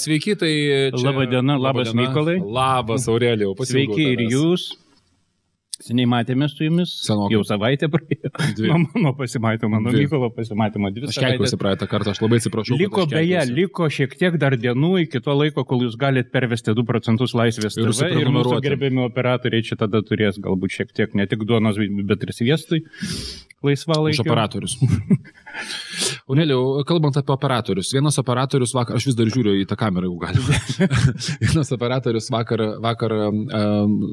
Sveiki, tai... Čia... Labą dieną, labas, Mykolai. Labas, Aurelijau. Sveiki ir jūs. Seniai matėme su jumis. Senokai. Jau savaitę praėjo. Nuo mano pasimatymo, nuo. Mykolo pasimatymo. Dvi Aš keikiausi praeitą kartą, aš labai atsiprašau. Liko beje, liko šiek tiek dar dienų iki to laiko, kol jūs galite pervesti 2 procentus laisvės Ir TV, ir mūsų gerbiami operatoriai čia tada turės galbūt šiek tiek ne tik duonos, bet ir sviestui Už laisvalaikį. operatorius. Aurelijau, kalbant apie operatorius, vienas operatorius vakar, aš vis dar žiūriu į tą kamerą, jeigu galima. vienas operatorius vakar, vakar uh,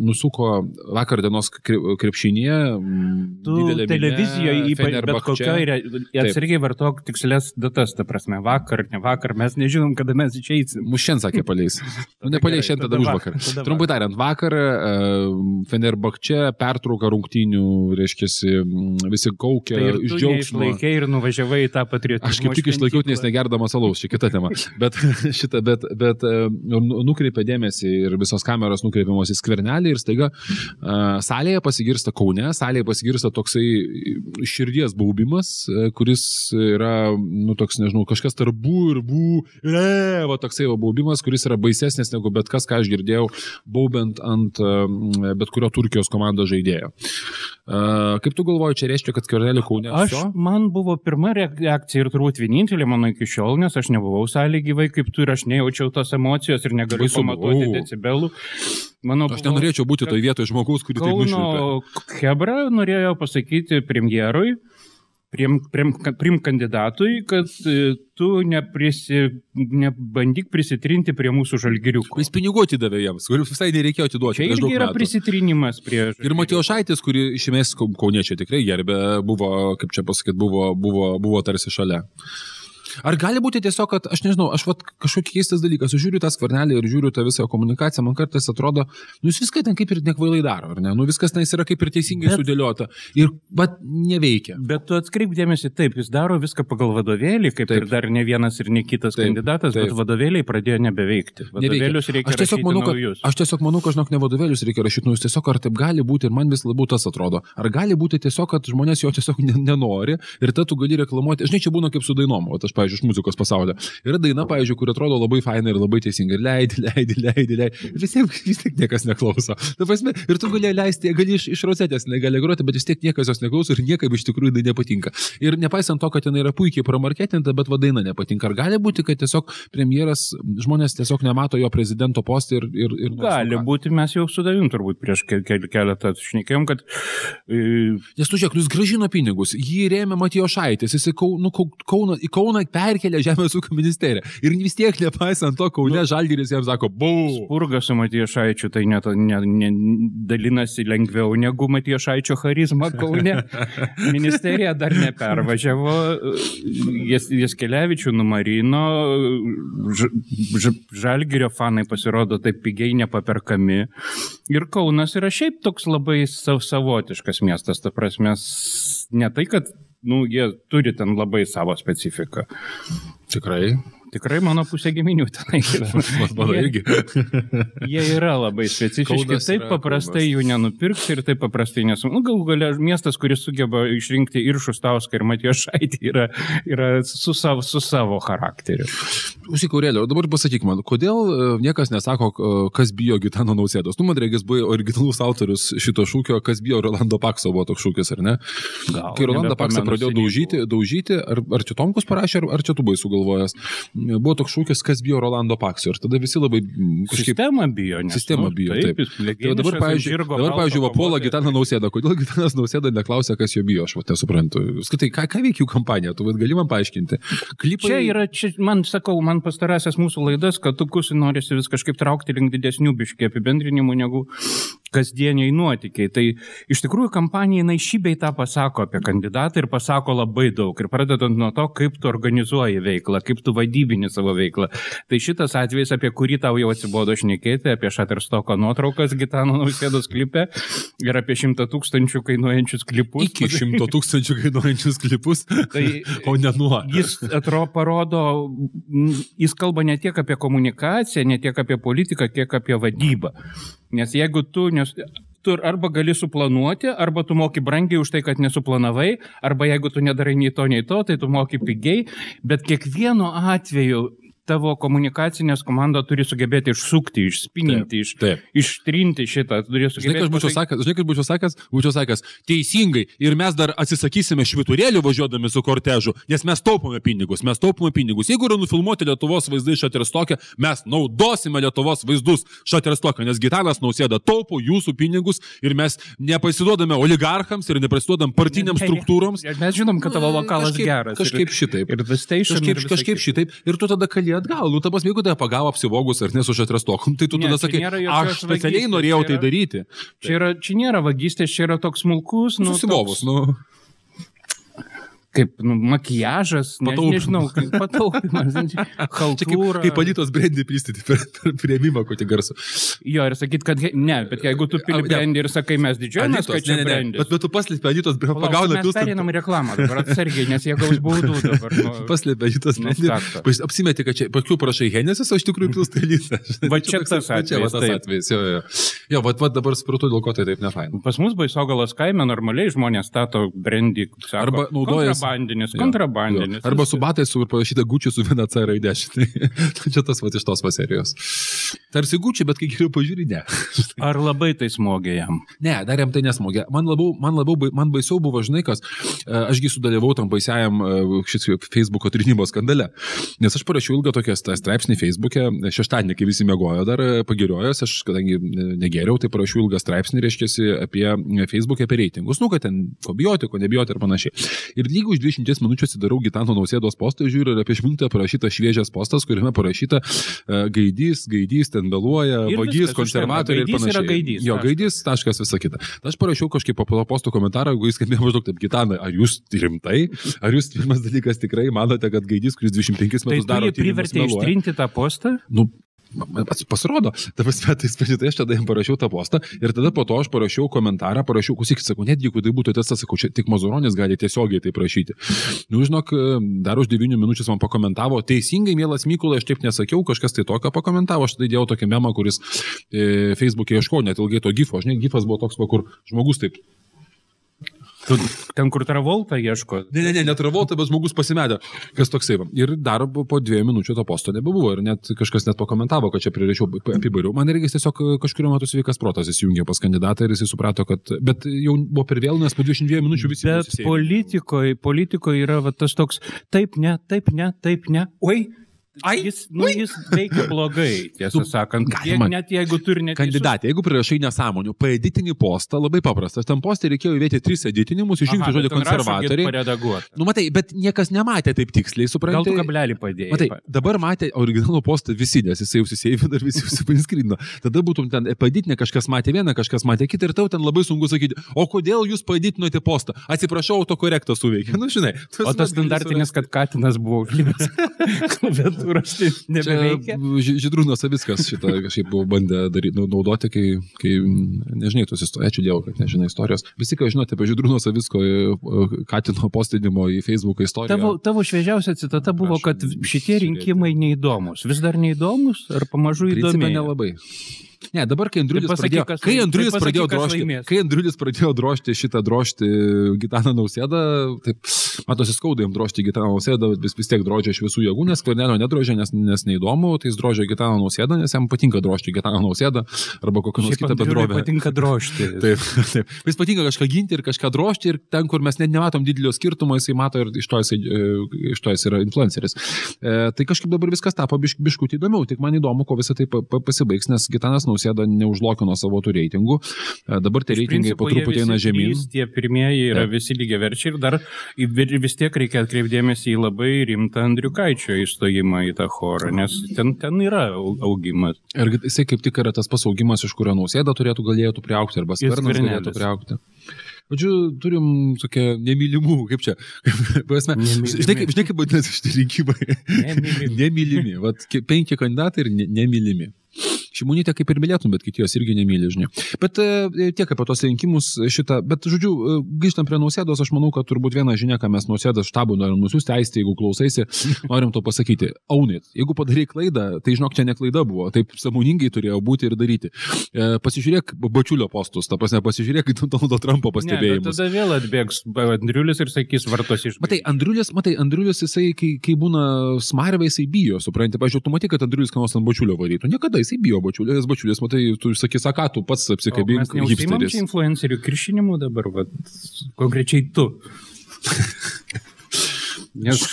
nusuko vakar dienos krepšinėje. televizijoje, ypač bet kokioje, atsargiai vartok tikslės datas, ta prasme, vakar, ne vakar, mes nežinom, kada mes išeisim. Mušien sakė paleis. Nu, nepaleis gerai, šiandien, tada už vakar, Trumpai tariant, vakar uh, Fenerbahče pertrauka rungtynių, reiškia, visi kaukė Tai iš džiaugsmo. ir nuvažiavai į tą patriotizmą. Aš kaip tik išlaikiau, nes negerdamas alaus, čia kita tema. Bet, šitą, bet, bet e, nu- nukreipė dėmesį ir visos kameros nukreipiamos į skvernelį ir staiga uh, salėje pasigirsta Kaune, salėje pasigirsta toksai širdies baubimas, e, kuris yra, nu, toks, nežinau, kažkas tarp bū ir bū, ir e, va toksai va baubimas, kuris yra baisesnis negu bet kas, ką aš girdėjau, baubent ant e, bet kurio Turkijos komandos žaidėjo. Kaip tu galvoji, čia reiškia, kad skvernelį Kaune? Aš, man buvo pirma reakcija ir turbūt vienintelė mano iki šiol, nes aš nebuvau salė gyvai kaip tu ir aš nejaučiau tos emocijos ir negaliu buvo. decibelų. Mano Aš nenorėčiau būti toje vietoje žmogaus, kurį tai. Kauno Hebra norėjo pasakyti premjerui, prim, prim, prim kandidatui, kad e, tu neprisi, nebandyk prisitrinti prie mūsų žalgiriukų. Jis pinigų atidavė jiems, kurių visai nereikėjo atiduoti. Daug irgi yra metų. prisitrinimas prie... Ir Matijo Šaitis, kurį iš esmės Kau- kauniečiai tikrai gerbė, buvo, kaip čia pasakyti, buvo, buvo, buvo tarsi šalia. Ar gali būti tiesiog, kad, aš nežinau, aš vat, kažkokį keistas dalykas, aš žiūriu tą skvernelį ir žiūriu tą visą komunikaciją, man kartais atrodo, nu jis viską ten kaip ir nekvailai daro, ar ne? Nu viskas ten yra kaip ir teisingai Bet- sudėliota. Ir, bet neveikia. Bet tu atskreip dėmesį, taip, jis daro viską pagal vadovėlį, kaip Taip. ir dar ne vienas ir ne kitas Taip, kandidatas, taip. bet vadovėliai pradėjo nebeveikti. Vadovėlius reikia aš tiesiog, manau, kad, naujus. aš tiesiog manau, kad, žinok, ne vadovėlius reikia rašyti, jis tiesiog ar taip gali būti ir man vis labiau tas atrodo. Ar gali būti tiesiog, kad žmonės jo tiesiog ne- nenori ir tada tu gali reklamuoti. Žinai, čia būna kaip su dainom, o aš, pavyzdžiui, iš muzikos pasaulio. Yra daina, pavyzdžiui, kur atrodo labai faina ir labai teisinga. Ir leidi, leidi, leidi, leidi. Ir vis tiek, vis tiek niekas neklauso. Ta prasme, ir tu gali leisti, gali iš, iš rozetės, negali groti, bet vis tiek niekas jos neklauso ir niekam iš tikrųjų tai nepatinka. Ir nepaisant to, kad jinai yra puikiai pramarketinta, bet va daina nepatinka. Ar gali būti, kad tiesiog premjeras, žmonės tiesiog nemato jo prezidento postą ir... ir, ir Gali būti, mes jau su davim turbūt prieš ke- ke- keletą šnekėjom, kad e, Nes tu žiūrėk, nu, jis gražino pinigus, jį rėmė Matijo Šaitis, jis į Kauną, Kauną, į Kauną perkelė Žemės ūkio ministeriją. Ir vis tiek, nepaisant to, Kaune Žalgiris jam sako, bau. Spurgas su Matijošaičiu tai net, ne, ne, dalinasi lengviau negu Matijošaičio charizma Kaune. Ministerija dar nepervažiavo, Jas- Jaskelevičių numarino, ž, ž, Žalgirio fanai pasirodo taip pigiai nepaperkami. Ir Kaunas yra šiaip toks labai sav, savotiškas miestas, ta prasme, ne tai, kad nu, jie turi ten labai savo specifiką. Tikrai. Tikrai mano pusė giminių tenai. Mano Jie- irgi. Jie yra labai specifiški, Kaunas taip paprastai Kaunas. jų nenupirksi ir taip paprastai nesu. Nu, galų galia miestas, kuris sugeba išrinkti ir Šustauską, ir Matijo Šaitį, yra, yra su, savo, su savo charakteriu. Užsikorėlė, o dabar pasakyk man, kodėl e, niekas nesako, e, kas bijo Gitano nausėdos? Nu, man regis buvo originalus autorius šito šūkio, kas bijo Rolando Pakso buvo toks šūkis, ar ne? Gal, Kai nebepamenu Paksą pradėjo daužyti, daužyti ar, ar čia Tomkus parašė, ar, ar čia tu buvai sugalvojęs, buvo toks šūkis, kas bijo Rolando Pakso. Ir tada visi labai kažkaip... Sistema bijo, nes. Sistema bijo, taip. jis Tai va legendiškas dabar, pavyzdžiui, dabar, pavyzdžiui, va, puola kovotojas. Gitaną Nausėdą. Kodėl Gitanas Nausėda neklausė, kas jo bijo, aš va nesuprantu. Skaitai, ką, ką veikia jų kampanija, tu vat gali man paaiškinti. Klipai... Čia yra, čia, man sakau, man pastarąsias mūsų laidas, kad tu kusi norisi vis kažkaip traukti link didesnių biškiai apibendrinimų negu kasdieniai nuotikiai. Tai iš tikrųjų kampanija jinai šybei tą pasako apie kandidatą ir pasako labai daug. Ir pradedant nuo to, kaip tu organizuoji veiklą, kaip tu vadybini savo veiklą. Tai šitas atvejis, apie kurį tau jau atsibodo šnekėti, apie Shutterstocko nuotraukas Gitano nausėdos klipe ir apie šimtą tūkstančių kainuojančius klipus. Iki šimto tūkstančių kainuojančius klipus, Tai o ne nuo. Jis atrodo parodo, jis kalba ne tiek apie komunikaciją, ne tiek apie politiką, kiek apie vadybą. Nes jeigu tu, nes, tu arba gali suplanuoti, arba tu moki brangiai už tai, kad nesuplanavai, arba jeigu tu nedarai nei to, nei to, tai tu moki pigiai, bet kiekvienu atveju tavo komunikacinės komanda turi sugebėti išsukti, išspininti, iš, Taip. ištrinti šitą. Žinai, aš būčiau sakęs, žinai, ką aš būčiau sakęs, būčiau sakęs, teisingai, ir mes dar atsisakysime šviturėlių važiuodami su kortežu, nes mes taupome pinigus, mes taupome pinigus. Jeigu yra nufilmuoti Lietuvos vaizdai Šaterstokė, mes naudosime Lietuvos vaizdus Šaterstokė, nes Gitanas nausėda taupo jūsų pinigus ir mes nepasiduodame oligarchams ir nepasiduodam partiniams Ne, ne, struktūroms. Mes žinom, kad tavo vokalas Kažkaip- geras. Kažkaip šitaip. Ir, ir. Kažkaip, ir kažkaip šitaip. Ir tu tada kali atgal. Nu, tabas, jeigu tave pagavo apsivogus ar nesušatrestokom, tai tu Ne, tada sakai, aš specialiai norėjau tai yra- daryti. Čia, yra, čia nėra vagystės, čia yra toks smulkus, nu, Susivovus, toks, nu. Kaip nu, makiažas, ne, Pataupimas. nežinau, kaip pataupimas, Čia kaip, palytos brandį pristyti per, per prieimimą kokį garsą. Jo, ir sakyt, kad ne, bet jeigu tu pili ne. brandį ir sakai, mes didžiuojamės, kad čia ne, ne, ne. brandis. Bet, bet tu paslėpė Anytos, Palauk, pagauna mes pilsą. perinam į reklamą dabar atsargiai, nes jie gaus baudų dabar. Nu, Paslėpė Anytos, Nu, ne. faktas. Pas- Apsimeti, kad čia, pakiu prašai Henesis, o iš tikrųjų pilstai Lyta. Va čia tas Čia va atvejis, tas atvejis. Jo, jo. Jo, va, va dabar supratau, dėl ko tai taip nefain. Pas mus baisogalas kaime normaliai žmonės stato brandį, Arba naudojasi- kontrabandinis, Jo, kontrabandinis. jo. Arba su batais su parašyta gučiu su viena C raidė. Čia tas va iš tos serijos. Tarsi gučiu, bet kai geriau pažiūri, ne. Ar labai tai smogė jam? Ne, dar jam tai nesmogė. Man labiau, man labiau, man baisiau buvo, žinai, kas, e, ašgi sudalyvau tam baisiajam e, šis Facebook'o trinimo skandale. Nes aš parašiau ilgą tokią straipsnį Facebook'e, šeštadienį, kai visi mėgojo dar e, pagiriojęs, aš kadangi negeriau, tai parašiau ilgą straipsnį, reiškia, apie Facebook'e apie reitingus. Nu, kad ten ko bijoti, ko nebijoti ir panašiai. Ir jeigu už 20 minučių atsidarau Gitano nausėdos postą, žiūriu, ir apie minutę parašytas šviežias postas, kuriame parašyta e, gaidys, gaidys, ten vėluoja, Ir vagys, konservatoriai ir panašiai. gaidys, Jo, gaidys, taškas, visa kita. Tai aš parašiau kažkaip po po to posto komentarą, jeigu jis skambėjo maždaug taip, Gitana, ar jūs rimtai, ar jūs pirmas dalykas tikrai manote, kad gaidys, kuris 25 Tai metus tu daro jį privertė ištrinti tą postą? Nu, pasirodo, ta prasme, tai, tai aš tada jam parašiau tą postą ir tada po to aš parašiau komentarą, parašiau, klausykit, sakau, net jeigu tai būtų tiesa, sakau, čia tik Mazuronis gali tiesiogiai tai prašyti. Nu, žinok, dar už 9 minučių man pakomentavo, teisingai, mielas Mykolai, aš taip nesakiau, kažkas tai tokio pakomentavo, aš tada įdėjau tokį memą, kuris e, Facebook'e ieškojo net ilgai to gifo, žinai, gifas buvo toks, kur žmogus taip Tu ten, kur Travolta ieško. Ne, ne, ne, netravolta, bet žmogus pasimetė. Kas toksai. Ir dar po dviejų minučių to posto nebebuvo. Ir net kažkas net pakomentavo, kad čia prirašiau apibariau. Man reikia tiesiog kažkurio metu sveikas protas įsijungė pas kandidatą ir jis suprato, kad... Bet jau buvo per vėlų, nes po 22 minučių visi... Bet politikoje, politikoje yra va, tas toks, taip ne, taip ne, taip ne. Oi, Ai, jis, nu, jis veikia blogai, tiesą Tu- sakant. galima- net jeigu turi net Kandidatė, jeigu prirašai nesąmonių, paeditinį postą, labai paprastas. Tam postą reikėjo įvėti tris editinimus, išrinkti žodį konservatoriai. Paredaguoti. Nu, matai, bet niekas nematė taip tiksliai, Gal suprantate. tu kablelį padėjai? Matai, dabar matė originalų postą visi, nes jisai užsiseivino ir visi užsipinskrino. Tada būtum ten paditinę, kažkas matė vieną, kažkas matė kitą ir tau ten labai sunku sakyti, o kodėl jūs paditinote postą? Atsiprašau, autokorektas suveikė. Nu, žinai. O tas standartinis, kad Katinas buvo užlipęs tai nebeveikia. Žydrūnas Savickas šitą kažkaip buvo bandę daryti, nu, naudoti, kai, kai nežinai tos istorijos. Ačiū Dievui, kad nežinai istorijos. Visi, ką žinote apie Žydrūno Savicko e, Katino postinimo į Facebook istoriją. Tavo, tavo šviežiausia citata buvo, kad šitie rinkimai neįdomus. Vis dar neįdomus ar pamažu įdomi? nelabai. Ne, dabar, kai Andriulis Tai pradėjo, kas kai Andriulis tai pradėjo laimės. kai Andriulis pradėjo drožti šitą drožti Gitaną Nausėdą, taip, matosi skaudai jam drožti Gitaną Nausėdą, bet vis, vis tiek drožė iš visų jėgų, nes Kvarnelio nedrožė, nes, nes neįdomu, tai jis drožė Gitaną Nausėdą, nes jam patinka drožti Gitaną Nausėdą arba kokią nors kitą bendrovę. patinka drožti. Taip, taip. Vis patinka kažką ginti ir kažką drožti ir ten, kur mes net nematom didelio skirtumo, jisai mato ir iš to jisai, e, iš to jis yra influenceris. E, tai kažkaip dabar viskas tapo biš, biškutį įdomiau, tik man įdomu, ko visą tai pa, pa, pasibaigs, nes Gitanas Nausėda neužlokino savo tų reitingų. E, dabar tie reitingai po truputį eina žemyn. trys, Tie pirmieji yra Taip. visi lygiai verčiai ir dar vis tiek reikia atkreipdėmėsi į labai rimtą Andriukaičio įstojimą į tą chorą, nes ten, ten yra au- augimas. Ir jisai kaip tik yra tas pasaugimas, iš kurio Nausėda turėtų galėtų priaukti arba Skvernelis. galėtų priaukti. Žodžiu, turim tokia nemylimų, kaip čia, prasme, žinai, kaip, žinai, kaip vadinasi šitie rinkimai. Nemylimi. nemylimi. Vat ki- penki kandidatai ir ne, nemylimi. Šimonytė kaip ir mylėtum, bet kiti jos irgi nemyli, žinai. Bet e, tiek apie tos rinkimus šitą, bet žodžiu, e, grįžtant prie nausėdos, aš manau, kad turbūt viena žinia, ką mes nausėdos štabų norim nusiųsti, aisti, jeigu klausaisi, norim to pasakyti. Aunit, jeigu padarai klaidą, tai žinok, čia ne klaida buvo, taip samoningai turėjo būti ir daryti. E, pasižiūrėk bačiulio postus, ta prasme, pasižiūrėk Donaldo Trumpo pastebėjimus. Ne, tada vėl atbėgs Andriulis ir sakys vartos iš. Matai, Andriulis, matai, Andriulis, jisai, kai, kai būna smarvė, jisai bijo, supranti, pažiūrėjau, tu matai, kad Andriulis ką nors ant bačiulio varytų. Niekada jisai bijo bačiulio, nes bačiulis, matai, tu sakys, ką tu pats apsikabink. Hipsteris. influencerių kiršinimu dabar, va, konkrečiai tu. Nes...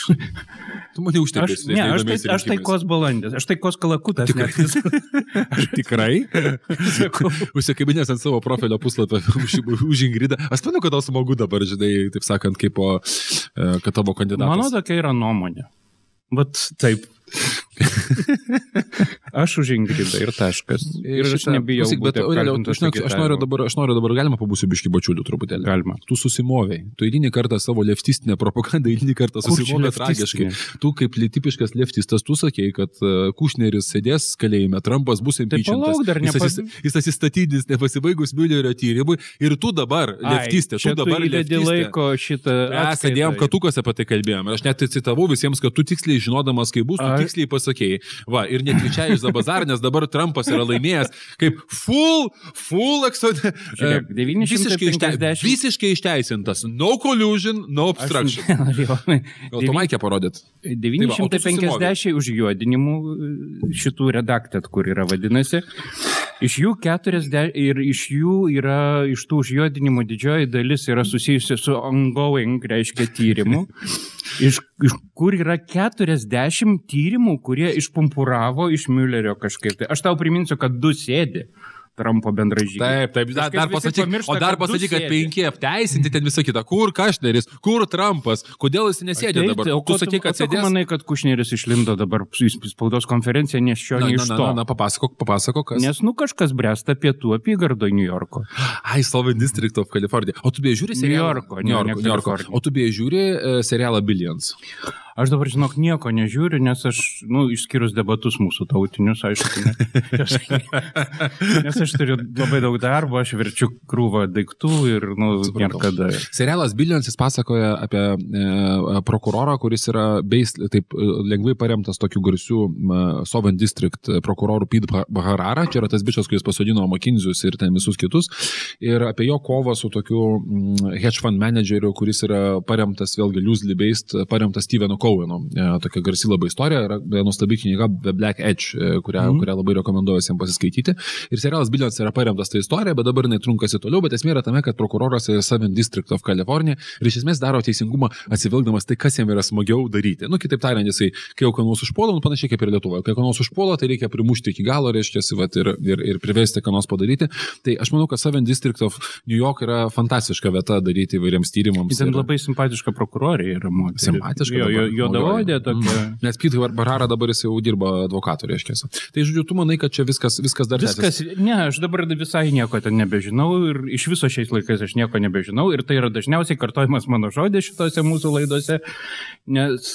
Tu mane užtepė. Ne, aš, tai, aš taikos balandės, aš taikos kalakutas. Tikrai? Tikrai? Užsikabinės ant savo profilio puslapio už, už Ingridą. Aš manau, kad tau smagu dabar, žinai, taip sakant, kaip po, kad tavo kandidatas. Mano tokia yra nuomonė. Bet taip. aš už Ingridą ir taškas. Ir aš nebijau. Klausyk, bet Aurelio, aš, aš, noriu dabar, aš noriu dabar, galima pabūsiu biški bačiulių truputėlį. Galima. Tu susimoviai. Tu eilinį kartą savo leftistinę propagandą, eilinį kartą susimovė tragiškai. Tu kaip tipiškas leftistas, tu sakei, kad uh, Kušneris sėdės kalėjime, Trumpas bus impeachintas. Tai jis, asis, jis atsistatydins nepasibaigus Müllerio tyrimui ir tu dabar, leftistė, tu dabar leftistė. laiko šitą. Mes sėdėjom katukas apie tai kalbėjome. Aš net citavau visiems, kad tu tiksliai žinodamas, kaip bus, tu tiksliai pasakėjai. Va, ir netvičiai iš Zabazar, nes dabar Trumpas yra laimėjęs kaip full, full eksodė. Visiškai, ište, visiškai išteisintas. No collusion, no obstruction. Gal tu Maikė parodyt? 950 tai va, užjuodinimų šitų redaktat, kur yra vadinasi. Iš jų 40 ir iš jų yra, iš tų užjuodinimų didžioji dalis yra susijusi su ongoing, reiškia tyrimu. Iš, iš kur yra 40 tyrimų, kurie išpumpuravo iš Müllerio kažkaip. Tai aš tau priminsiu, kad du sėdi. Trumpo bendražygį. Taip, taip, dar, dar pasakyk, pamiršta, o dar pasakyk, kad penki apteisinti ten visą kitą. Kur Kašneris, kur Trumpas, kodėl jis nesėdė taip, dabar? O tu sakai, kad sėdės. manai, kad Kušneris išlindo dabar į spaudos konferenciją, nes šio na, iš na, to. Na, na, papasakok, papasakok, kas. Nes, nu, kažkas bręsta pietų apygardo New Yorko. Ai, Sloven District of California. O tu beje žiūri serialą? New Yorko, New Yorko. New Yorko. O tu beje žiūri uh, serialą Billions? Aš dabar, žinok, nieko nežiūriu, nes aš, nu, išskyrus debatus mūsų tautinius, aišku, ne. nes aš turiu labai daug darbo, aš verčiu krūvą daiktų ir, nu, niekada. Serialas Billions jis pasakoja apie e, prokurorą, kuris yra beis, taip e, lengvai paremtas tokiu garsiu e, Sovereign District prokuroru Pete Baharara, čia yra tas bičias, kuris pasodino Makinzius ir ten visus kitus, ir apie jo kovą su tokiu mm, hedge fund manageriu, kuris yra paremtas, vėlgi, loosely based, paremtas Stevenu Coweno. E, tokia garsi labai istorija, yra nuostabi knyga The Black Edge, e, kurią, mm. kurią labai rekomenduoju visiems pasiskaityti. Ir serialas Billions yra paremtas tą istoriją, bet dabar jinai trunkasi toliau, bet esmė yra tame, kad prokuroras yra Seven District of California ir iš esmės daro teisingumą atsivilgdamas tai, kas jam yra smagiau daryti. Nu, kitaip tariant, jisai, kai jau ką nors užpuola, nu, panašiai kaip ir Lietuvoje, kai ką nors užpuola, tai reikia primušti iki galo, reiškia, vat, ir, ir, ir priversti ką nors padaryti. Tai aš manau, kad Seven District of New York yra fantastiška vieta daryti įvairiams tyrimams. Ten ir... labai simpatiška prokurorė yra moteris. Simpatiška. Jo, jo juodaodė tokia. Mm. Nes Peter Barara dabar jis jau dirba advokatų, reiškia. Tai žodžiu, tu manai, kad čia viskas, viskas dar viskas. Tęsis. Ne, aš dabar visai nieko ten nebežinau ir iš viso šiais laikais aš nieko nebežinau ir tai yra dažniausiai kartojimas mano žodis šitose mūsų laidose, nes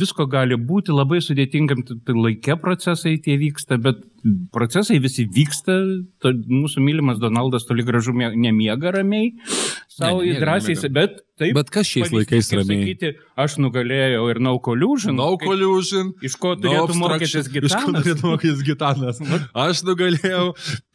visko gali būti labai sudėtingam, tai laikė procesai tie vyksta, bet procesai visi vyksta, to, mūsų mylimas Donaldas toli gražu nemiega ramiai, savo įdrasiai, bet taip. Bet kas šiais laikais ramiai? Sakyti, aš nugalėjau ir no collusion. No collusion. Iš ko turėtų no mokytis gitanas? Iš ko turėtų mokytis gitanas? aš nugalėjau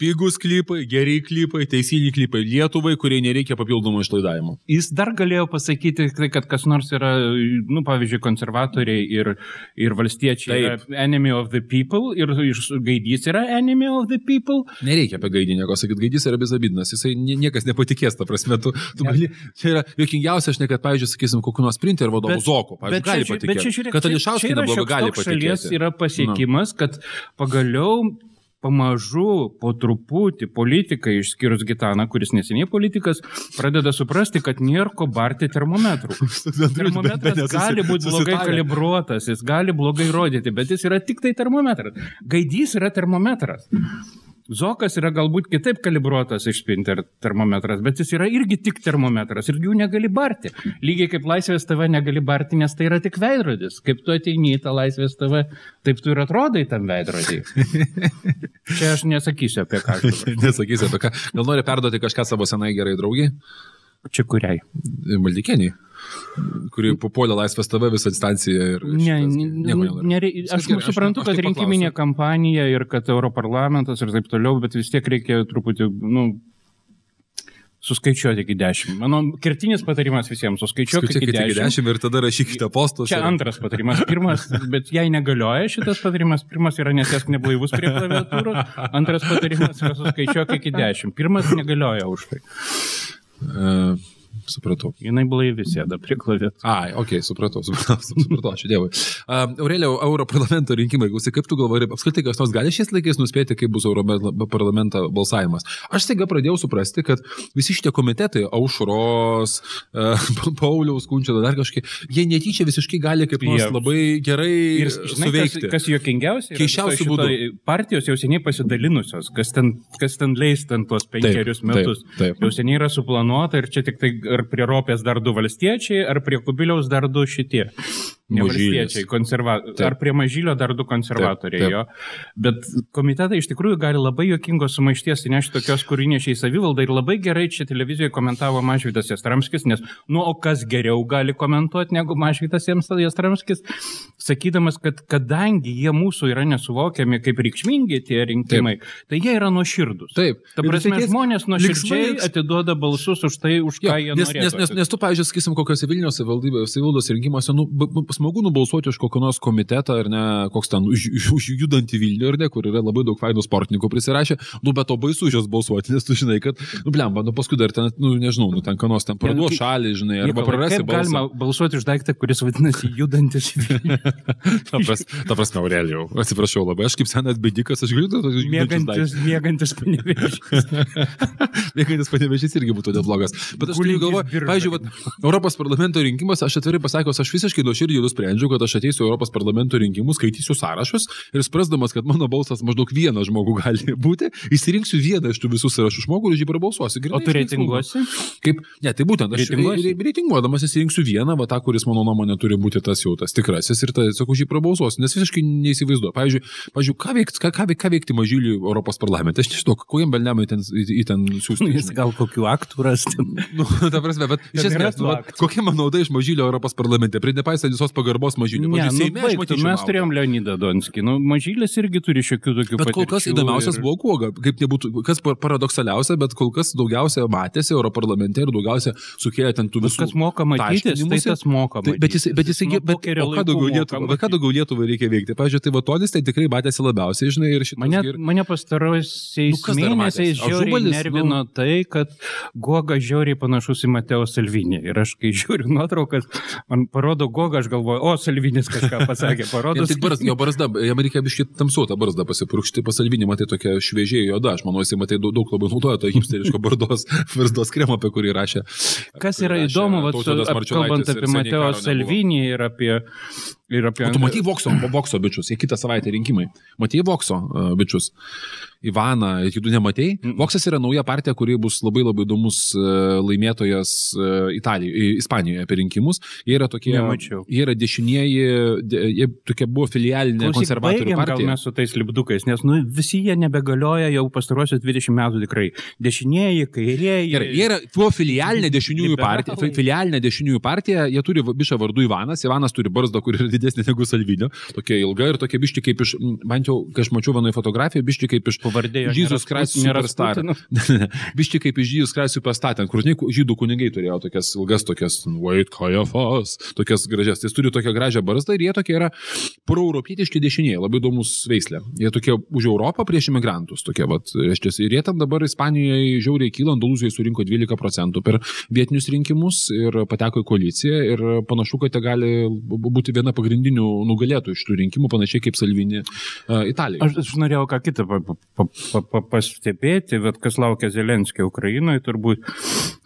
pigus klipai, geri klipai, teisingi klipai Lietuvai, kurie nereikia papildomų išlaidavimo. Jis dar galėjo pasakyti, kad kas nors yra, nu, pavyzdžiui, konservatoriai ir, ir valstiečiai enemy of the people ir gaidys yra enemy of the people. Nereikia apie gaidį nieko sakyti, gaidys yra bezabidinas, jisai niekas nepatikės, ta prasme, tu, tu gali, čia yra jokingiausia, aš ne kad, pavyzdžiui, sakysim, kokiu nors sprinter vadovu Zoku, pavyzdžiui, gali patikėti. Bet čia, žiūrėk, kad Ališauskai neblogai gali patikėti. Šalies yra pasiekimas, kad pagaliau pamažu, po truputį politikai, išskyrus Gitaną, kuris neseniai politikas, pradeda suprasti, kad nėra ko barti termometrų. Termometras gali būti blogai kalibruotas, jis gali blogai rodyti, bet jis yra tik tai termometras. Gaidys yra termometras. Zokas yra galbūt kitaip kalibruotas iš Spinter termometras, bet jis yra irgi tik termometras ir jų negali barti. Lygiai kaip Laisvės TV negali barti, nes tai yra tik veidrodis. Kaip tu ateini į tą Laisvės TV, taip tu ir atrodai tam veidrodį. Čia aš nesakysiu apie ką. Nesakysiu apie ką. Gal nori perduoti kažką savo senai gerai draugiai? Čia kuriai? Maldikieniai, kuri papuolė Laisvės TV visą instanciją ir... Ne, šitas- ne, Viskas aš gerai, aš- suprantu, aš kad tik rinkiminė paklausiu. kampanija ir kad Europarlamentas ir taip toliau, bet vis tiek reikia truputį, nu, suskaičiuoti iki dešimt. Mano kertinis patarimas visiems, suskaičiuoti iki Skaičiuokite iki dešimt. 10 ir tada rašykite postus. Čia ir- antras patarimas. Pirmas, bet jai negalioja šitas patarimas. Pirmas yra nesėsk neblaivus prie klaviatūros. Antras patarimas yra suskaičiuok iki dešimt. Pirmas negalioja už tai. E, supratau. Jinai blaivi sėda prie klaviatūros. Ai, okay, supratau, supratau, supratau, ačiū Dievui. Um, Aurelio, Europarlamento rinkimai, klausyk, kaip tu galvoji, apskritai kas nors gali šiais laikais nuspėti, kaip bus Europarlamento balsavimas? Aš staiga pradėjau suprasti, kad visi šitie komitetai, Aušros, uh, Pauliaus, Kunčio, dar kažkaip, jie netyčia visiškai gali kaip nors labai gerai Ir žinai, kas, suveikti. kas juokingiausia, yra Keisčiausiu visoj šitoj partijos jau seniai pasidalinusios, kas ten, kas ten leis ten tuos penkerius taip, metus. taip. Jau seniai yra suplanuota ir čia tik tai ar prie Ropės dar du valstiečiai, ar prie Kubiliaus dar du šitie. Ne valstiečiai, konserva... Taip. ar prie Mažylio dar du konservatoriai Taip, jo. Bet komitetai iš tikrųjų gali labai juokingos sumaišties įnešti tokios kūrinėšiai savivaldą ir labai gerai čia televizijoje komentavo Mažvydas Jastramskis, nes, nu, o kas geriau gali komentuoti negu Mažvydas Jastramskis, sakydamas, kad kadangi jie mūsų yra nesuvokiami kaip reikšmingi tie rinkimai, Taip. tai jie yra nuoširdus. Taip. Ta prasme, tokiais žmonės nuoširdžiai linksmais- atiduoda balsus už tai, už Jo, ką jie nes, norėtų. nes, nes, nes tu, pavyzdžiui, sakysim, kokiose Vilnius savivaldybės- savivaldos rinkimuose, nu, smagu nubalsuoti už kokį nors komitetą, ar ne, koks ten už, už, judantį Vilnių, ar ne, kur yra labai daug fainų sportininkų prisirašę, nu, bet to baisu už juos balsuoti, nes tu žinai, kad, nu, blemba, nu, paskui dar ten, nu, nežinau, nu, ten ką nors ten parduos kaip- šalį, žinai, arba prarasi balsą. galima balsuoti už daiktą, kuris vadinasi judantis Vilnių? Ta prasme, ta prasme Aurelijau, atsiprašau labai, aš kaip senas bedikas, aš galiu tos Mėgantis, mėgantis panevėžys. Mėgantis panevežys irgi būtų neblogas. Bet aš turiu galvoje, pavyzdžiui, Europos parlamento rinkimas, aš atvirai pasakiau, aš visiškai nuoširdžiai nusprendžiau, kad aš ateisiu Europos parlamento rinkimus, skaitysiu sąrašus ir suprasdamas, kad mano balsas maždaug vieną žmogų gali būti, išsirinksiu vieną iš tų visų sąrašų žmogų ir už jį prabalsuosiu. O tu reitinguosi? Kaip, ne, tai būtent aš reitinguodamas įsirinksiu vieną, va tą, kuris mano nuomonė turi būti tas jau tas tikrasis ir tai, sakau, už jį prabalsuosiu, nes visiškai neįsivaizduoju. Pavyzdžiui, pavyzdžiui ką, veikti, ką, ką, ką veikti mažylį Europos parlamente, aš nežinau, kokiam belnamui ten, į, ten siūsti. Jis gal kokių aktų rasti. Nu, ta prasme, bet iš esmės, nu, kokia man nauda iš mažylio Europos parlamente, prie nepaisant visos pagarbos mažylio. Ne, nu, Seime aš baigtų, matyčiau mes naudą. turėjom Leonidą Donskį. Nu, mažylės irgi turi šiokių tokių Bet kol kas patirčių įdomiausias ir- buvo kuoga, kaip nebūtų, kas par- paradoksaliausia, bet kol kas daugiausia matėsi Europarlamente ir daugiausia sukėlė ten tų visų. kas moka matytis, tai tas moka Tai, bet jis, bet jis, Nuo bet, o ką daugiau Lietuvai, bet ką daugiau Lietuvai reikia veikti? Pavyzdžiui, tai Vatolis tai tikrai matėsi labiausiai, žinai, ir šitas. Mane, gir- mane pastarosiais Nu, mėnesiais žiauriai Ažubalis, nervino nu- tai, kad Goga žiauriai panašus į Mateo Salvinį. Ir aš, kai žiūriu nuotraukas, man parodo Goga, aš galvoju, o Salvinis kažką pasakė, parodo. Ne, tik barzda, jo barzda, jam reikia biškai tamsuotą barzdą pasipurkšti, pasalvinį, matai, tokia šviežiai juoda, aš manau, jisai, matai, daug, daug labai naudoja to hipsteriško barzdos, barzdos kremo, apie kurį rašė. Kas yra rašė įdomu, vat, kalbant apie Mateo. Salvinį ir apie... Ir apie O tu matai Vokso, Vokso bičius, į kitą savaitę rinkimai. Matai Vokso uh, bičius. Ivaną, kitų nematei. Mm. Voksas yra nauja partija, kuri bus labai labai įdomus uh, laimėtojas uh, Italijoje, Ispanijoje apie rinkimus. Jie yra tokie, Nemačiau. jie yra dešinieji, de, jie tokia buvo filialinė Klausyk, konservatorių baigiam gal partija. mes su tais lipdukais, nes nu, visi jie nebegalioja jau pastaruosius 20 metų tikrai. Dešinieji, kairieji. Gerai, jie yra tuo filialinė dešiniųjų partija, fi- filialinė dešiniųjų partija, jie turi bišą vardu Ivanas, Ivanas turi barzdą, kur yra didesnė negu Salvinio, tokia ilga ir tokia biški kaip iš, m, bent jau, kai aš mačiau vienoje fotografijoje, biški kaip iš Pavardė jo Jesus nėra Christ Sput- nėra Superstar. Biški kaip iš Jesus Christ Superstar, ten, kur žydų kunigai turėjo tokias ilgas, tokias, wait, kajafas, tokias gražias, tai jis turi tokią gražią barzdą ir jie tokie yra proeuropietiški dešinieji, labai įdomus veislė. Jie tokie už Europą prieš imigrantus, tokie, vat, reiškia, ir jie ten dabar Ispanijoje žiauriai kyla, Andalūzijoje surinko 12 procentų per vietinius rinkimus ir pateko į koaliciją ir panašu, kad jie gali būti viena pagrindinių pagrindinių nugalėtojų iš tų rinkimų, panašiai kaip Salvini uh, Italijoje. Aš, aš norėjau ką kitą pa, pa, pa, pa, pastebėti, bet kas laukia Zelenskio Ukrainoje, turbūt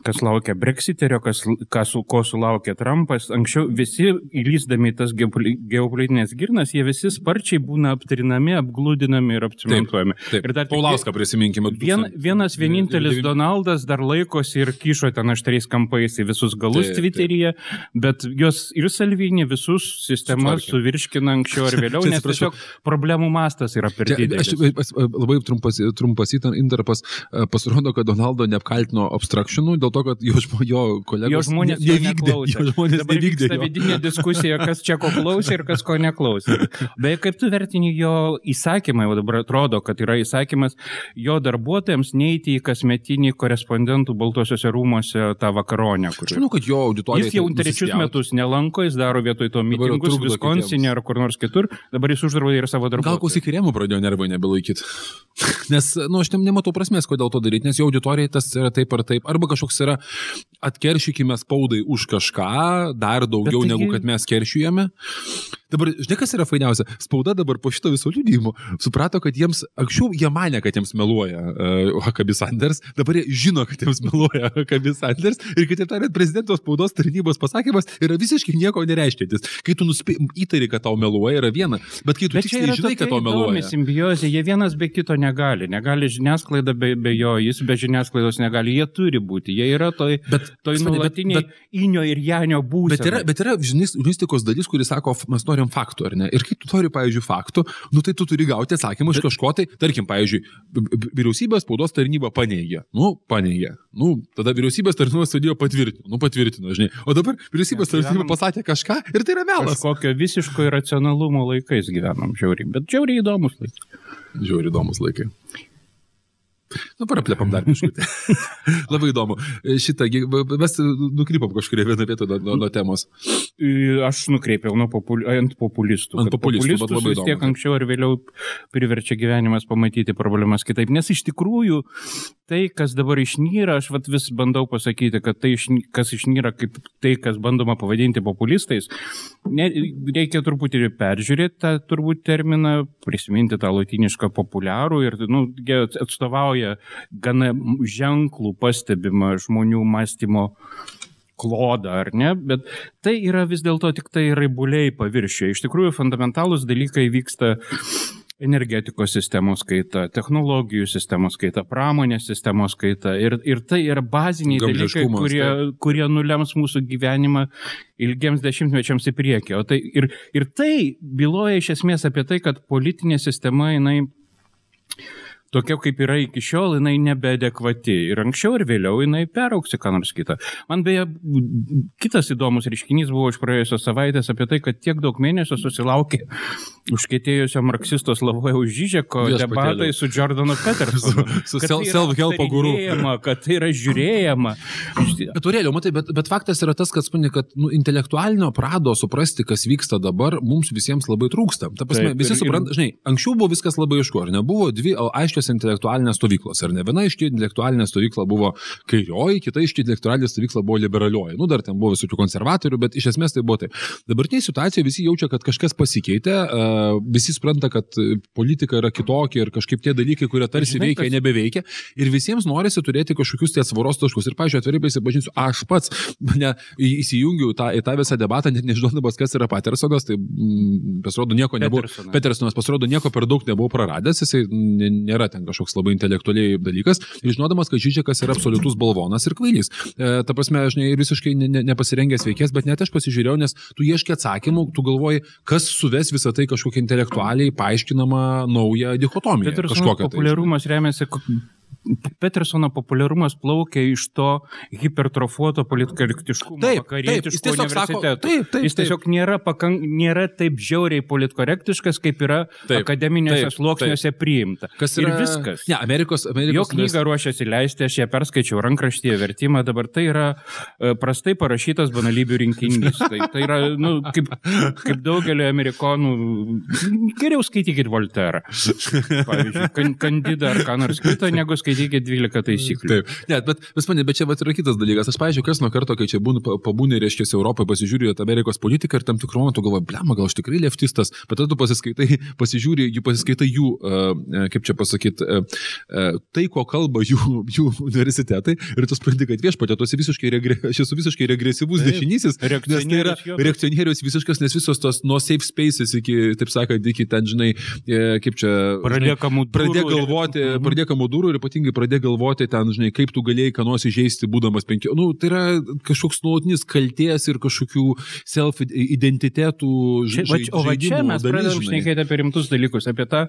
kas laukia Brexiterio, kas, kas, ko sulaukė Trumpas. Anksčiau visi įlysdami tas geopolitinės girnas, jie visi sparčiai būna aptarinami, apglūdinami ir apcimentuojami. Taip, taip. Ir dar Paulauską prisiminkime. Vien, vienas vienintelis Donaldas dar laikosi ir kišo ten aštriais kampais į visus galus taip, Twitteryje, taip. bet jos ir Salvinį visus sistemas Sutvarkė. suvirškina anksčiau ar vėliau, nes tiesiog problemų mastas yra per didelis. Aš, labai trumpas, trumpas įtarpas pasirodo, kad Donaldo neapkaltino obstruktionų dėl to, kad jo, jo kolegos jo žmonės ne, nevykdė. Jo žmonės Dabar nevykdė. Ta vidinė diskusija, kas čia ko klausė ir kas ko neklausė. Beje, kaip tu vertini jo įsakymą, jau dabar atrodo, kad yra įsakymas jo darbuotojams neiti į kasmetinį korespondentų Baltuosiuose rūmose tą vakaronę. Kur... Aš manau, kad jo auditorija. Jis jau trečius metus nelanko, jis daro vietoj to mitingus Viskonsinė ar kur nors kitur, dabar jis uždraudė ir savo darbuotojus. Gal klausyk, rėmų pradėjo nervai nebelaikyti. Nes, na, nu, aš nematau prasmės, kodėl to daryti, nes jo auditorija tas yra taip ar taip. Arba kažkoks yra atkeršykime spaudai už kažką, dar daugiau tai... negu kad mes keršijame. Dabar, žinai, kas yra fainiausia? Spauda dabar po šito viso liūdėjimo suprato, kad jiems, anksčiau jie mane, kad jiems meluoja uh, Hakabis Sanders, dabar jie žino, kad jiems meluoja Hakabis Sanders ir kitaip tariant, prezidento spaudos tarnybos pasakymas yra visiškai nieko nereiškintis. Kai tu nuspė, įtari, kad tau meluoja, yra viena, bet kai tu tiksliai žinai, kad tau meluoja. Simbiozė, jie vienas be kito negali, negali žiniasklaida be, be jo, jis be žiniasklaidos negali, jie turi būti, jie yra toj, bet, toj nuolatiniai inio ir janio būsenoje. Bet yra, bet yra žurnalistikos dalis, kuris sako, mes norim faktų, ar ne? Ir kai tu nori, pavyzdžiui, faktų, nu tai tu turi gauti atsakymą iš kažko tai, tarkim, pavyzdžiui, vyriausybės spaudos tarnyba paneigė. Nu, paneigė. Nu, tada vyriausybės tarnybos sudėjo patvirtino. Nu, patvirtino, žinai. O dabar vyriausybės tarnyba pasakė kažką ir tai yra melas. Kokio visiško iracionalumo laikais gyvenam, žiauriai. Bet žiauriai įdomus laikai. Žiauriai įdomus laikai. Nu, praplėpam dar kažkaip. labai įdomu. Šitą, mes nukrypom kažkuria vieną vietą nuo, nuo, nuo temos. Aš nukreipiau nuo popul, ant populistų. Ant populistų, populistus labai vis tiek anksčiau ar vėliau priverčia gyvenimas pamatyti problemas kitaip. Nes iš tikrųjų tai, kas dabar išnyra, aš vat, vis bandau pasakyti, kad tai, kas išnyra kaip tai, kas bandoma pavadinti populistais, ne, reikia truputį peržiūrėti tą turbūt terminą, prisiminti tą latinišką populiarų ir nu, atstovauja gana ženklų pastebimą žmonių mąstymo klodą, ar ne, bet tai yra vis dėlto tik tai raibuliai paviršiai. Iš tikrųjų, fundamentalūs dalykai vyksta energetikos sistemos kaita, technologijų sistemos kaita, pramonės sistemos kaita. Ir, ir tai yra baziniai dalykai, kurie, tai. kurie nulems mūsų gyvenimą ilgiems dešimtmečiams į priekį. O tai, ir, ir tai byloja iš esmės apie tai, kad politinė sistema, jinai tokia kaip yra iki šiol, jinai nebeadekvati. Ir anksčiau ir vėliau jinai perauks į ką nors kitą. Man beje, kitas įdomus reiškinys buvo iš praėjusios savaitės apie tai, kad tiek daug mėnesių susilaukė užkėtėjusio marksisto Slavojo Žyžeko debatai su Jordanu Petersonu. su tai self-help guru. Kad tai yra žiūrėjama. Bet, Aurelio, matai, bet, bet faktas yra tas, kad, spūnė, kad nu, intelektualinio prado suprasti, kas vyksta dabar, mums visiems labai trūksta. Ta prasme, Taip, visi supranta, žinai, anksčiau buvo viskas labai aišku, ar nebuvo dvi aiškios intelektualinės stovyklos, ar ne? Viena iš tų intelektualinė stovykla buvo kairioji, kita iš tų intelektualinė stovykla buvo liberalioji. Nu, dar ten buvo visokių konservatorių, bet iš esmės tai buvo taip. Dabartinė situacija visi jaučia, kad kažkas pasikeitė, visi supranta, kad politika yra kitokia ir kažkaip tie dalykai, kurie tarsi Žinai, veikia, kas... nebeveikia. Ir visiems norisi turėti kažkokius tie atsvaros taškus. Ir, pažiūrėjau, atvirai prisipažinsiu, aš pats ne, įsijungiu tą, į tą visą debatą, net nežinodamas, kas yra Patersonas, tai mm, pasirodo nieko nebuvo. Petersonas pasirodo nieko per daug nebuvo praradęs, jisai nėra ten kažkoks labai intelektualiai dalykas. Ir žinodamas, kad Žyčiakas yra absoliutus balvonas ir kvailys. E, ta prasme, aš ne, visiškai ne, ne, nepasirengęs veikės, bet net aš pasižiūrėjau, nes tu ieški atsakymų, tu galvoji, kas suves visą tai kažkokią intelektualiai paaiškinamą naują dichotomiją. Petersono tai. populiarumas tai. remiasi Petersono populiarumas plaukia iš to hipertrofuoto politkorektiškumo taip, taip, universiteto. Taip, taip, jis tiesiog taip. Nėra, pakank, nėra taip žiauriai politkorektiškas, kaip yra taip, akademinėse sluoksniuose priimta. Kas yra ir viskas. Ne, Amerikos, Amerikos jo knygą ruošiasi leisti, aš ją perskaičiau rankraštyje vertimą, dabar tai yra uh, prastai parašytas banalybių rinkinys. Tai, tai yra, nu, kaip, kaip daugelio amerikonų, geriau skaitykit Volterą. Pavyzdžiui, kan, kandidą ar ką nors kitą, negu skaityti paskaitykite 12 taisyklių. Taip, ne, bet, bet, mane, bet čia vat, yra kitas dalykas. Aš, pavyzdžiui, kas nuo karto, kai čia būnu, pabūni, reiškia, Europoje, pasižiūri į Amerikos politiką ir tam tikrų momentų galvoju, blema, gal aš tikrai leftistas, bet tada tu pasiskaitai, pasižiūri, jų pasiskaitai jų, uh, kaip čia pasakyti, uh, tai, ko kalba jų, jų universitetai ir tu supranti, kad viešpatė, tu esi visiškai, regre, aš esu visiškai regresyvus Taip, dešinysis, nes tai yra reakcionierius visiškas, nes visos tos nuo safe spaces iki, taip sakant, iki ten, žinai, kaip čia... Pradėkamų durų. Pradėk galvoti, mhm. pradėkamų durų ir ypatingai pradėk galvoti ten, žinai, kaip tu galėjai ką nors įžeisti, būdamas penkių. Nu, tai yra kažkoks nuolatinis kalties ir kažkokių self-identitetų žaidimų. O va čia mes pradedame šnekėti apie rimtus dalykus, apie tą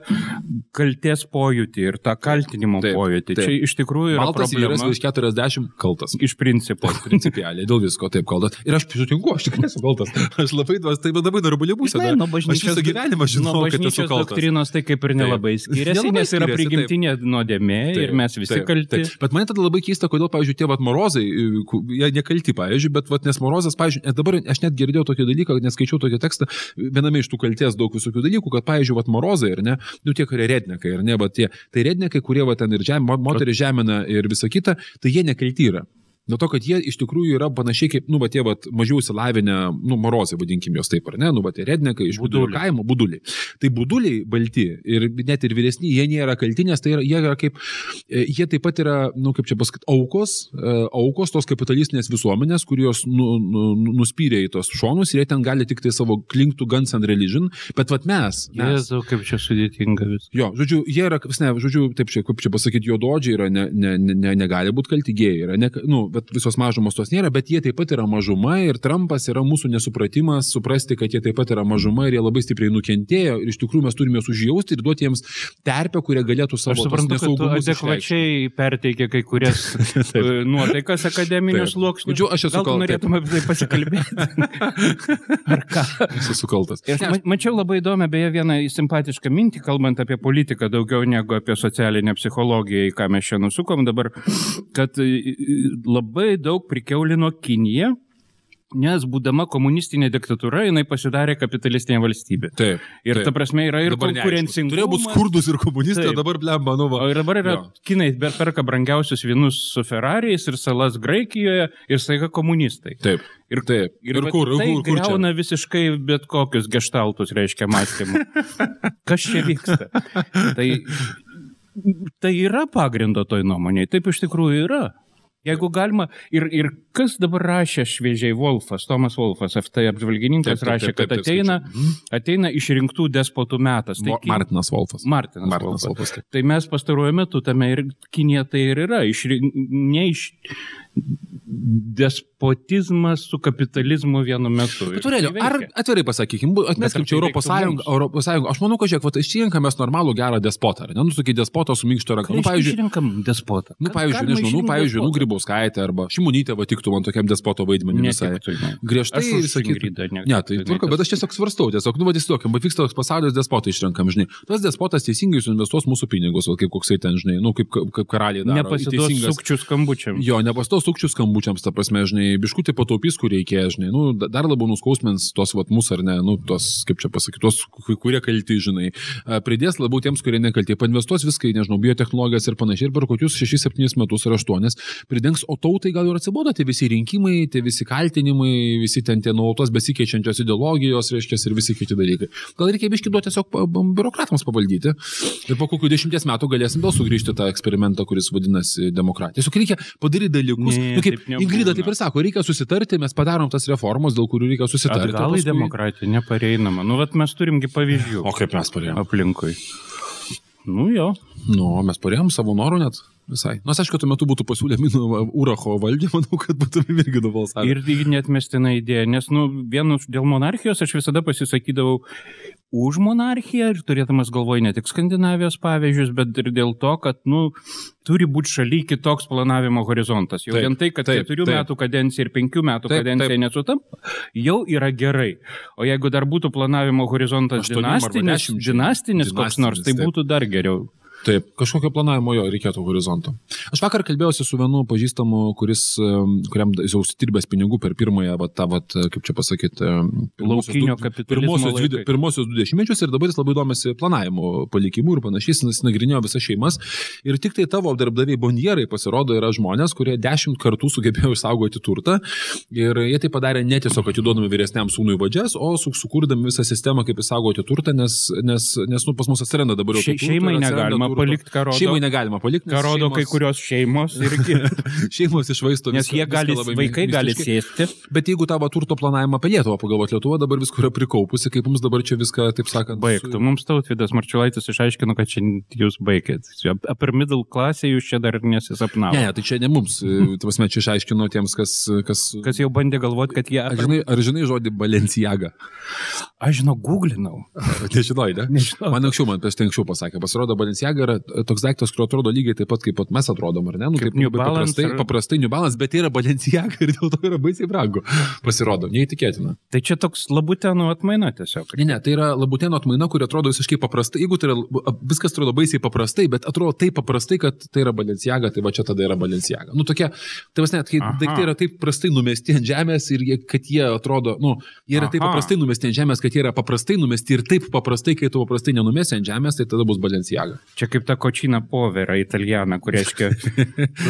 kalties pojūtį ir tą kaltinimo taip, pojūtį. Taip. Čia iš tikrųjų yra Baltas problema. Virš 40 kaltas. Iš principo. Principialiai, dėl visko taip kaltas. Ir aš sutinku, aš tikrai esu kaltas. Aš labai, tai labai normaliai būsiu. Žinai, nuo bažnyčios gyvenimo žinau, kad esu kaltas. Doktrinos tai kaip ir nelabai skiriasi, nes yra prigimtinė nuodėmė ir mes visi taip, kalti. Taip. Bet man tada labai keista, kodėl, pavyzdžiui, tie vat morozai, jie nekalti, pavyzdžiui, bet vat, nes morozas, pavyzdžiui, dabar aš net girdėjau tokį dalyką, nes skaičiau tokį tekstą, viename iš tų kalties daug visokių dalykų, kad, pavyzdžiui, vat morozai, ar ne, nu tie, kurie rednekai, ar ne, bet tie, tai rednekai, kurie vat ten ir žem, moterį žemina ir visa kita, tai jie nekalti yra. Dėl to, kad jie iš tikrųjų yra panašiai kaip, nu, va, tie, va, mažiau įsilavinę, nu, morozai, vadinkim juos taip, ar ne, nu, va, tie rednekai iš budulių kaimo, buduliai. Tai buduliai balti ir net ir vyresni, jie nėra kaltinės, tai yra, jie yra kaip, e, jie taip pat yra, nu, kaip čia pasakyti, aukos, e, aukos tos kapitalistinės visuomenės, kurios nu, nu, nu, nuspyrė į tos šonus ir jie ten gali tik tai savo klinktų guns and religion, bet vat mes. mes Jėzau, kaip čia sudėtinga viskas. Jo, žodžiu, jie yra, ne, žodžiu, taip čia, kaip čia pasakyti, juododžiai yra, ne, ne, ne, negali būti kalti gėjai, yra, ne, nu, bet visos mažumos tos nėra, bet jie taip pat yra mažuma ir Trumpas yra mūsų nesupratimas suprasti, kad jie taip pat yra mažuma ir jie labai stipriai nukentėjo ir iš tikrųjų mes turime juos užjausti ir duoti jiems terpę, kurie galėtų savo nesaugumus. Adekvačiai perteikia kai kurias e, nuotaikas akademinius sluoksnius. Džiu, aš esu kaltas. Norėtume apie tai pasikalbėti. Ar ką? Esu sukaltas. Ir ma mačiau labai įdomią, beje, vieną simpatišką mintį, kalbant apie politiką daugiau negu apie socialinę psichologiją, į ką mes čia nusukom dabar, kad e, labai daug prikiaulino Kinija, nes būdama komunistinė diktatūra, jinai pasidarė kapitalistinė valstybė. Taip. Ir taip. ta prasme yra ir konkurencingumas. Turėjo būti skurdus ir komunistai, o dabar blemba, nu va. O ir dabar yra, jo. kinai perka brangiausius vynus su Ferrariais ir salas Graikijoje ir staiga komunistai. Taip. Ir, taip. ir, ir kur, tai kur, kur greuna visiškai bet kokius gestaltus, reiškia, mąstymą. Kas čia vyksta? Tai, tai yra pagrindo toj nuomonėje, taip iš tikrųjų yra. Jeigu galima, ir, ir kas dabar rašė šviežiai Wolfas, Tomas Wolfas, FT apžvalgininkas, taip, taip, rašė, kad taip, ateina, mhm. ateina išrinktų despotų metas. Tai Martinas Wolfas. Martinas, Martinas Wolfas. Wolfas. Tai mes pastaruoju metu tame ir Kinė tai ir yra. Išrink, ne iš, despotizmas su kapitalizmu vienu metu. Bet, Turėliu, ar atvirai pasakykime, atmeskim čia Europos Sąjungą, Europos Sąjungą, aš manau, kad žiūrėk, išsirenkam mes normalų gerą despotą, ne, nu, sakai, despotą su minkšto ranka. Nu, pavyzdžiui, išrinkam despotą. Nu, pavyzdžiui, nežinau, nu, pavyzdžiui, nu, Grybauskaitė arba Šimonytė va tiktų man tokiam despoto vaidmeniu visai. Griežtai sakyti. Ne, tai tvarko, bet aš tiesiog svarstau, tiesiog, nu, vadys tokiam, bet vyksta toks pasaulis despotai išrenkam, žinai. Tas despotas teisingai suinvestuos mūsų pinigus, kaip koksai ten, žinai, nu, kaip, kaip karaliai. Nepasiduos sukčių skambučiam. Jo, nepasiduos sukčių skambučiams, ta prasme, žinai, biškutį pataupys, kur reikės, žinai, nu, dar labiau nuskausmins tos, vat, mūsų ar ne, nu, tos, kaip čia pasakyti, tos, kurie kalti, žinai, pridės labiau tiems, kurie nekalti, painvestuos viską nežinau, biotehnologijas ir panašiai, ir per kokius 6-7 metus ar 8 pridengs, o tautai gal ir atsibodo tie visi rinkimai, tie visi kaltinimai, visi ten tie nuolatos besikeičiančios ideologijos, reiškia, ir visi kiti dalykai. Gal reikia biški duoti tiesiog biurokratams pavaldyti ir po kokių dešimties metų galėsim vėl sugrįžti tą eksperimentą, kuris vadinasi demokratija. Tiesiog reikia padaryti dalykus. Ne, nu, kaip Ingrida taip ir sako, reikia susitarti, mes padarom tas reformas, dėl kurių reikia susitarti. Gal į demokratiją nepareinama. Nu, vat mes turimgi pavyzdžių. O kaip mes parėjom? Aplinkui. Nu jo. Nu, mes parėjom savo norų net. Visai. Nors aišku, tuo metu būtų pasiūlę Minu Uracho valdžią, manau, kad būtume irgi nubalsavę. Ir netmestina idėja, nes, nu, vienu dėl monarchijos aš visada pasisakydavau už monarchiją ir turėdamas galvoj ne tik Skandinavijos pavyzdžius, bet ir dėl to, kad, nu, turi būti šaly kitoks planavimo horizontas. Jau taip, vien tai, kad taip, keturių taip. metų kadencija ir penkių metų taip, kadencija nesutam, jau yra gerai. O jeigu dar būtų planavimo horizontas dinastinis, dinastinis, dinastinis koks nors, tai būtų dar geriau. Taip, kažkokio planavimo jo reikėtų horizonto. Aš vakar kalbėjausi su vienu pažįstamu, kuris, kuriam jau užsidirbęs pinigų per pirmąją, va, tą, va, kaip čia pasakyti, pirmosios du dešimtmečius ir dabar jis labai domisi planavimu, palikimu ir panašiai, jis nagrinėjo visas šeimas. Ir tik tai tavo darbdaviai bonjerai pasirodo yra žmonės, kurie dešimt kartų sugebėjo išsaugoti turtą. Ir jie tai padarė ne tiesiog atiduodami vyresniam sūnui vadžias, o su, sukūrdami visą sistemą, kaip išsaugoti turtą, nes, nes, nes nu, pas mus atsiranda dabar jau. Še, šeimai negalima. Palikti, ką rodo, Šeimai negalima palikti. ką rodo šeimos- kai kurios šeimos irgi. Šeimos išvaisto Nes viską- jie gali, labai vaikai gali sėsti. Bet jeigu tavo turto planavimą apie Lietuvą pagalvoti, Lietuva dabar visko yra prikaupusi, kaip mums dabar čia viską, taip sakant, Baigtų. Mums tautvydas Marčiulaitis išaiškino, kad čia jūs baigėt. Upper middle klasė jūs čia dar nesisapnavo. Ne, ne, tai čia ne mums. Tavasme, čia išaiškino tiems, kas... Kas, Kas jau bandė galvoti, kad jie... Ar žinai, ar žinai žodį Balenciaga? Aš žinau, googlinau. Nežinai, ne? Nežinau. Man anksčiau, man prieš tai anksčiau pasakė, pasirodo, Balenciaga yra toks daiktas, kurio atrodo lygiai taip pat, kaip pat mes atrodom, ar ne? Nu, Kaip taip New labai Balance paprastai, ar- paprastai New Balance, bet tai yra Balenciaga ir dėl to yra baisiai brangu. Pasirodo, neįtikėtina. Tai čia toks labutenų atmaina tiesiog. Ne, ne, tai yra labutėno atmaina, kuri atrodo visiškai paprastai. Jeigu tai yra, viskas atrodo baisiai paprastai, bet atrodo taip paprastai, kad tai yra Balenciaga, tai va čia tada yra Balenciaga. Nu, tokie, tai vas net, kai Aha. daiktai yra taip prastai numesti ant žemės ir jie, kad jie atrodo, nu, jie yra taip Aha. paprastai numesti ant žemės, kad jie yra paprastai numesti ir taip paprastai, kai tu paprastai nenumesi ant žemės, tai tada bus Balenciaga. Čia kaip ta kočina povera italiana, kur reiškia,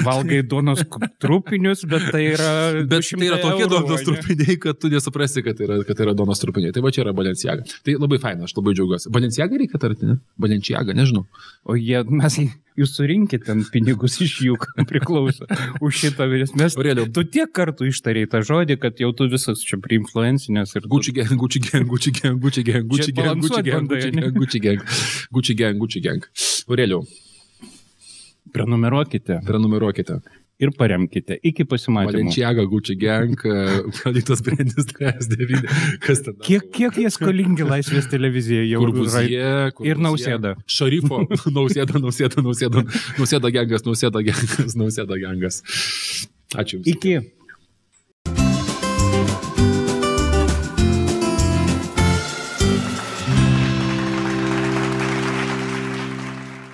valgai duonos trupinius, bet tai yra... Bet tai yra 200 tokie eurų, donos ane? trupiniai, kad tu nesuprasi, kad tai yra, kad tai yra donos trupiniai. Tai va čia yra Balenciaga. Tai labai faina, aš labai džiaugiuosi. Balenciaga reikia tarti, ne? Balenciaga, nežinau. O jie, mes, jūs surinkit ten pinigus iš jų, kam priklauso. Už šitą vyres. Mes, Aurelijau. tu tiek kartų ištarėjai tą žodį, kad jau tu visas čia priinfluencinės ir... Gucci gang, Gucci gang, Gucci gang, Gucci gang, Gucci gang, Gucci gang, Gucci gang, Gucci gang, Gucci gang. Aureliau, Prenumeruokite prenumeruokite. Ir paremkite. Iki pasimatymo. Valenciaga, Gucci gang, Kalitas Brandis 39. Kas ten? Kiek, kiek jie skolingi laisvės televizijai jau kur ir Nausėda. Šarifo, nausėda, nausėda, nausėda, nausėda gangas, nausėda gangas, nausėda gangas. Ačiū Jums. Iki.